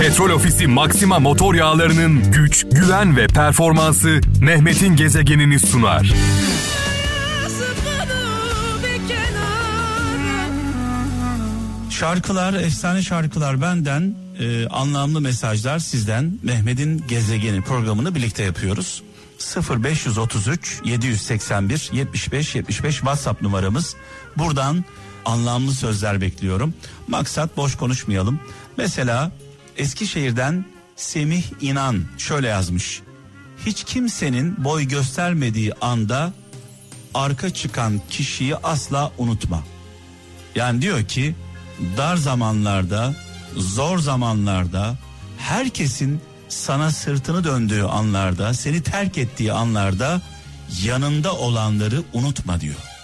Petrol Ofisi Maxima motor yağlarının güç, güven ve performansı Mehmet'in gezegenini sunar. Şarkılar, efsane şarkılar benden, e, anlamlı mesajlar sizden. Mehmet'in gezegeni programını birlikte yapıyoruz. 0533 781 75 75 WhatsApp numaramız. Buradan anlamlı sözler bekliyorum. Maksat boş konuşmayalım. Mesela Eskişehir'den Semih İnan şöyle yazmış. Hiç kimsenin boy göstermediği anda arka çıkan kişiyi asla unutma. Yani diyor ki dar zamanlarda, zor zamanlarda herkesin sana sırtını döndüğü anlarda, seni terk ettiği anlarda yanında olanları unutma diyor.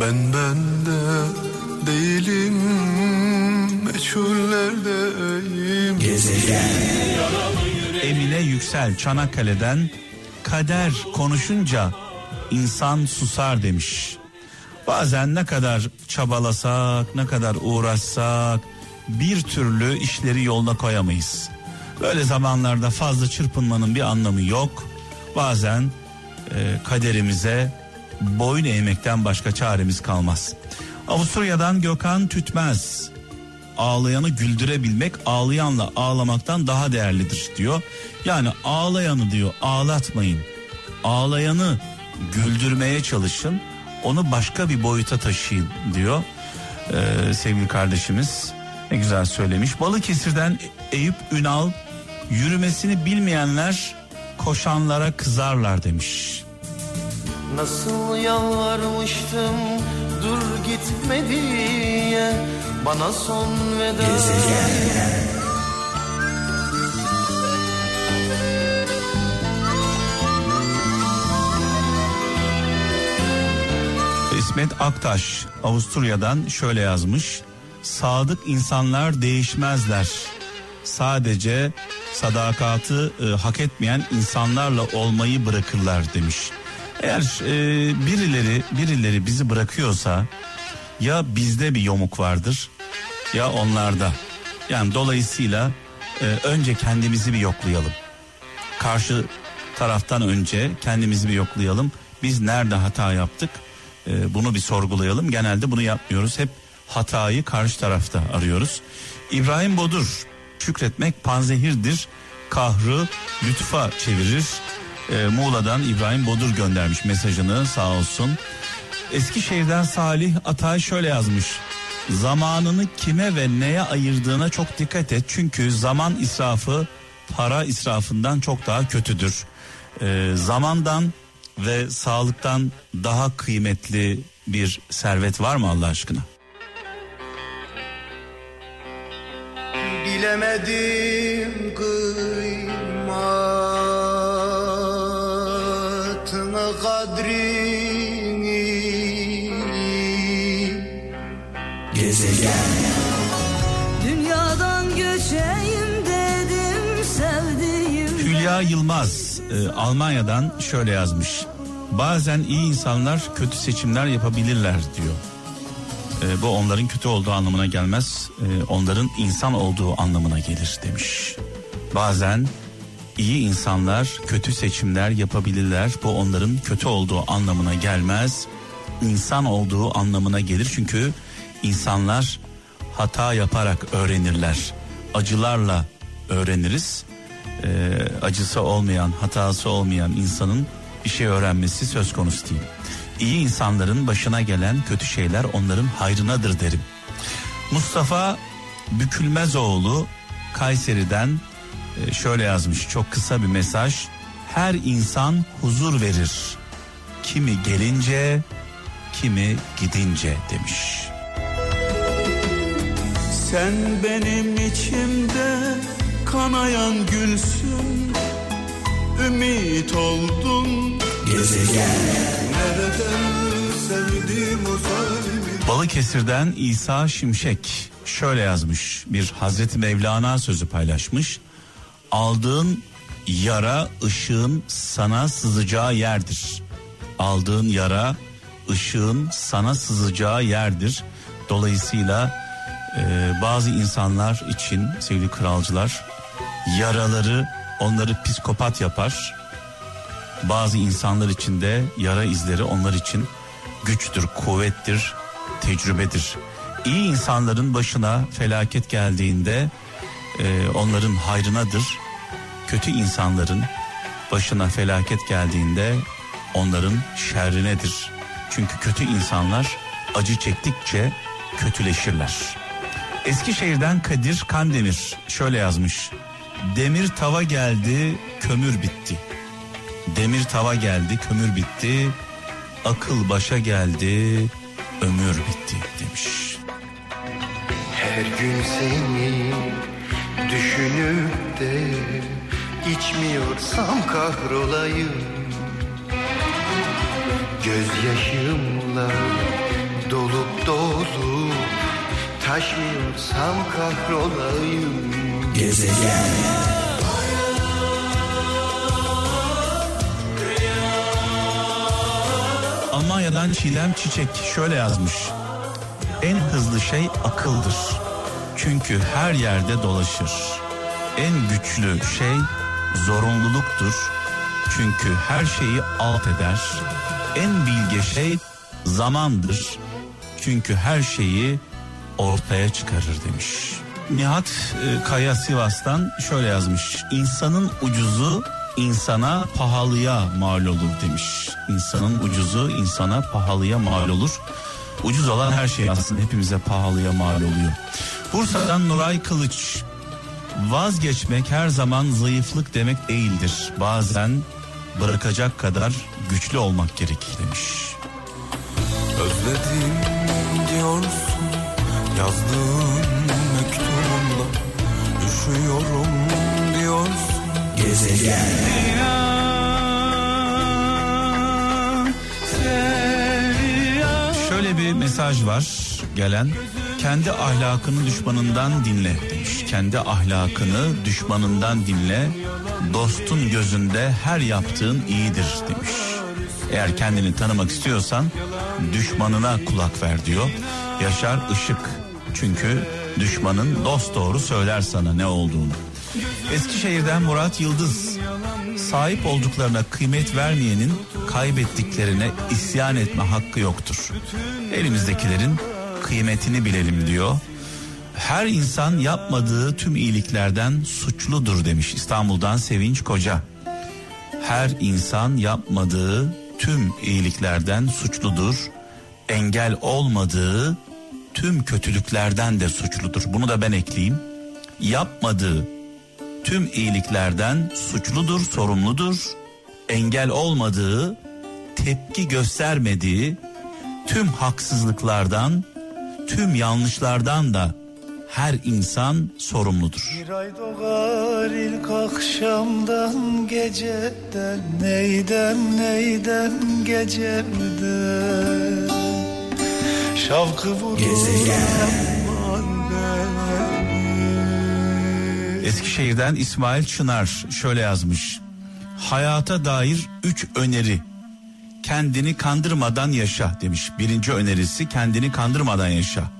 Ben bende değilim meçhullerdeyim Emine Yüksel Çanakkale'den kader konuşunca insan susar demiş. Bazen ne kadar çabalasak, ne kadar uğraşsak bir türlü işleri yoluna koyamayız. Böyle zamanlarda fazla çırpınmanın bir anlamı yok. Bazen e, kaderimize boyun eğmekten başka çaremiz kalmaz. Avusturya'dan Gökhan Tütmez. Ağlayanı güldürebilmek ağlayanla ağlamaktan daha değerlidir diyor. Yani ağlayanı diyor ağlatmayın. Ağlayanı güldürmeye çalışın. Onu başka bir boyuta taşıyın diyor. Ee, sevgili kardeşimiz ne güzel söylemiş. Balıkesir'den Eyüp Ünal yürümesini bilmeyenler koşanlara kızarlar demiş. Nasıl yalvarmıştım dur gitme diye Bana son veda İsmet Aktaş Avusturya'dan şöyle yazmış. Sadık insanlar değişmezler. Sadece sadakatı e, hak etmeyen insanlarla olmayı bırakırlar demiş. Eğer e, birileri birileri bizi bırakıyorsa ya bizde bir yomuk vardır ya onlarda. Yani dolayısıyla e, önce kendimizi bir yoklayalım. Karşı taraftan önce kendimizi bir yoklayalım. Biz nerede hata yaptık? E, bunu bir sorgulayalım. Genelde bunu yapmıyoruz. Hep hatayı karşı tarafta arıyoruz. İbrahim Bodur şükretmek panzehirdir. Kahrı lütfa çevirir. E, Muğla'dan İbrahim Bodur göndermiş mesajını sağ olsun. Eskişehir'den Salih Atay şöyle yazmış. Zamanını kime ve neye ayırdığına çok dikkat et. Çünkü zaman israfı para israfından çok daha kötüdür. E, zamandan ve sağlıktan daha kıymetli bir servet var mı Allah aşkına? Bilemedim kıymatını kadrini Dünyadan göçeyim dedim sevdiğim Hülya Yılmaz e, Almanya'dan şöyle yazmış. Bazen iyi insanlar kötü seçimler yapabilirler diyor. E, bu onların kötü olduğu anlamına gelmez. e, onların insan olduğu anlamına gelir demiş. Bazen iyi insanlar kötü seçimler yapabilirler. Bu onların kötü olduğu anlamına gelmez. İnsan olduğu anlamına gelir. Çünkü insanlar hata yaparak öğrenirler. Acılarla öğreniriz. E, acısı olmayan, hatası olmayan insanın bir şey öğrenmesi söz konusu değil. İyi insanların başına gelen kötü şeyler onların hayrınadır derim. Mustafa Bükülmezoğlu Kayseri'den şöyle yazmış çok kısa bir mesaj. Her insan huzur verir. Kimi gelince, kimi gidince demiş. Sen benim içimde kanayan gülsün Ümit oldun Nereden sevdim o Balıkesir'den İsa Şimşek şöyle yazmış bir Hazreti Mevlana sözü paylaşmış. Aldığın yara ışığın sana sızacağı yerdir. Aldığın yara ışığın sana sızacağı yerdir. Dolayısıyla e, bazı insanlar için sevgili kralcılar yaraları onları psikopat yapar. Bazı insanlar için de yara izleri onlar için güçtür, kuvvettir, tecrübedir. İyi insanların başına felaket geldiğinde e, onların hayrınadır. Kötü insanların başına felaket geldiğinde onların şerrinedir. Çünkü kötü insanlar acı çektikçe kötüleşirler. Eskişehir'den Kadir Kandemir şöyle yazmış. Demir tava geldi, kömür bitti. Demir tava geldi, kömür bitti. Akıl başa geldi, ömür bitti demiş. Her gün seni düşünüp de içmiyorsam kahrolayım Gözyaşımla dolup dolup taşmıyorsam kahrolayım Almanya'dan Çiğdem Çiçek şöyle yazmış. En hızlı şey akıldır. Çünkü her yerde dolaşır. En güçlü şey zorunluluktur. Çünkü her şeyi alt eder. En bilge şey zamandır. Çünkü her şeyi ortaya çıkarır demiş. Nihat e, Kaya Sivas'tan şöyle yazmış. İnsanın ucuzu insana pahalıya mal olur demiş. İnsanın ucuzu insana pahalıya mal olur. Ucuz olan her şey aslında hepimize pahalıya mal oluyor. Bursa'dan Nuray Kılıç. Vazgeçmek her zaman zayıflık demek değildir. Bazen bırakacak kadar güçlü olmak gerekir demiş. Özledim diyorsun yazdığın mektubunda Üşüyorum diyorsun Şöyle bir mesaj var gelen. Kendi ahlakını düşmanından dinle demiş. Kendi ahlakını düşmanından dinle. Dostun gözünde her yaptığın iyidir demiş. Eğer kendini tanımak istiyorsan düşmanına kulak ver diyor. Yaşar Işık. Çünkü düşmanın dost doğru söyler sana ne olduğunu. Eskişehir'den Murat Yıldız. Sahip olduklarına kıymet vermeyenin kaybettiklerine isyan etme hakkı yoktur. Elimizdekilerin kıymetini bilelim diyor. Her insan yapmadığı tüm iyiliklerden suçludur demiş İstanbul'dan Sevinç Koca. Her insan yapmadığı tüm iyiliklerden suçludur. Engel olmadığı tüm kötülüklerden de suçludur. Bunu da ben ekleyeyim. Yapmadığı tüm iyiliklerden suçludur, sorumludur. Engel olmadığı, tepki göstermediği tüm haksızlıklardan, tüm yanlışlardan da her insan sorumludur. Bir ay doğar ilk akşamdan geceden Neydem neydem gecemden Şavkı vurur. Eskişehir'den İsmail Çınar şöyle yazmış. Hayata dair üç öneri. Kendini kandırmadan yaşa demiş. Birinci önerisi kendini kandırmadan yaşa.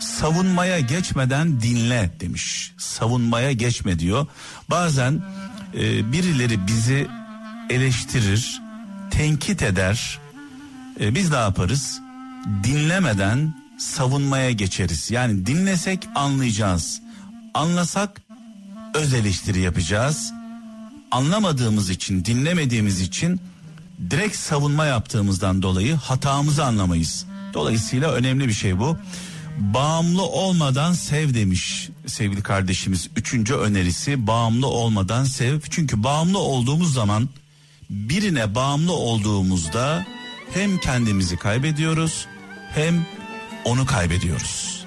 Savunmaya geçmeden dinle demiş. Savunmaya geçme diyor. Bazen e, birileri bizi eleştirir, tenkit eder. E, biz ne yaparız? Dinlemeden savunmaya geçeriz. Yani dinlesek anlayacağız. Anlasak öz eleştiri yapacağız. Anlamadığımız için, dinlemediğimiz için direkt savunma yaptığımızdan dolayı hatamızı anlamayız. Dolayısıyla önemli bir şey bu. Bağımlı olmadan sev demiş sevgili kardeşimiz. Üçüncü önerisi bağımlı olmadan sev. Çünkü bağımlı olduğumuz zaman birine bağımlı olduğumuzda hem kendimizi kaybediyoruz hem onu kaybediyoruz.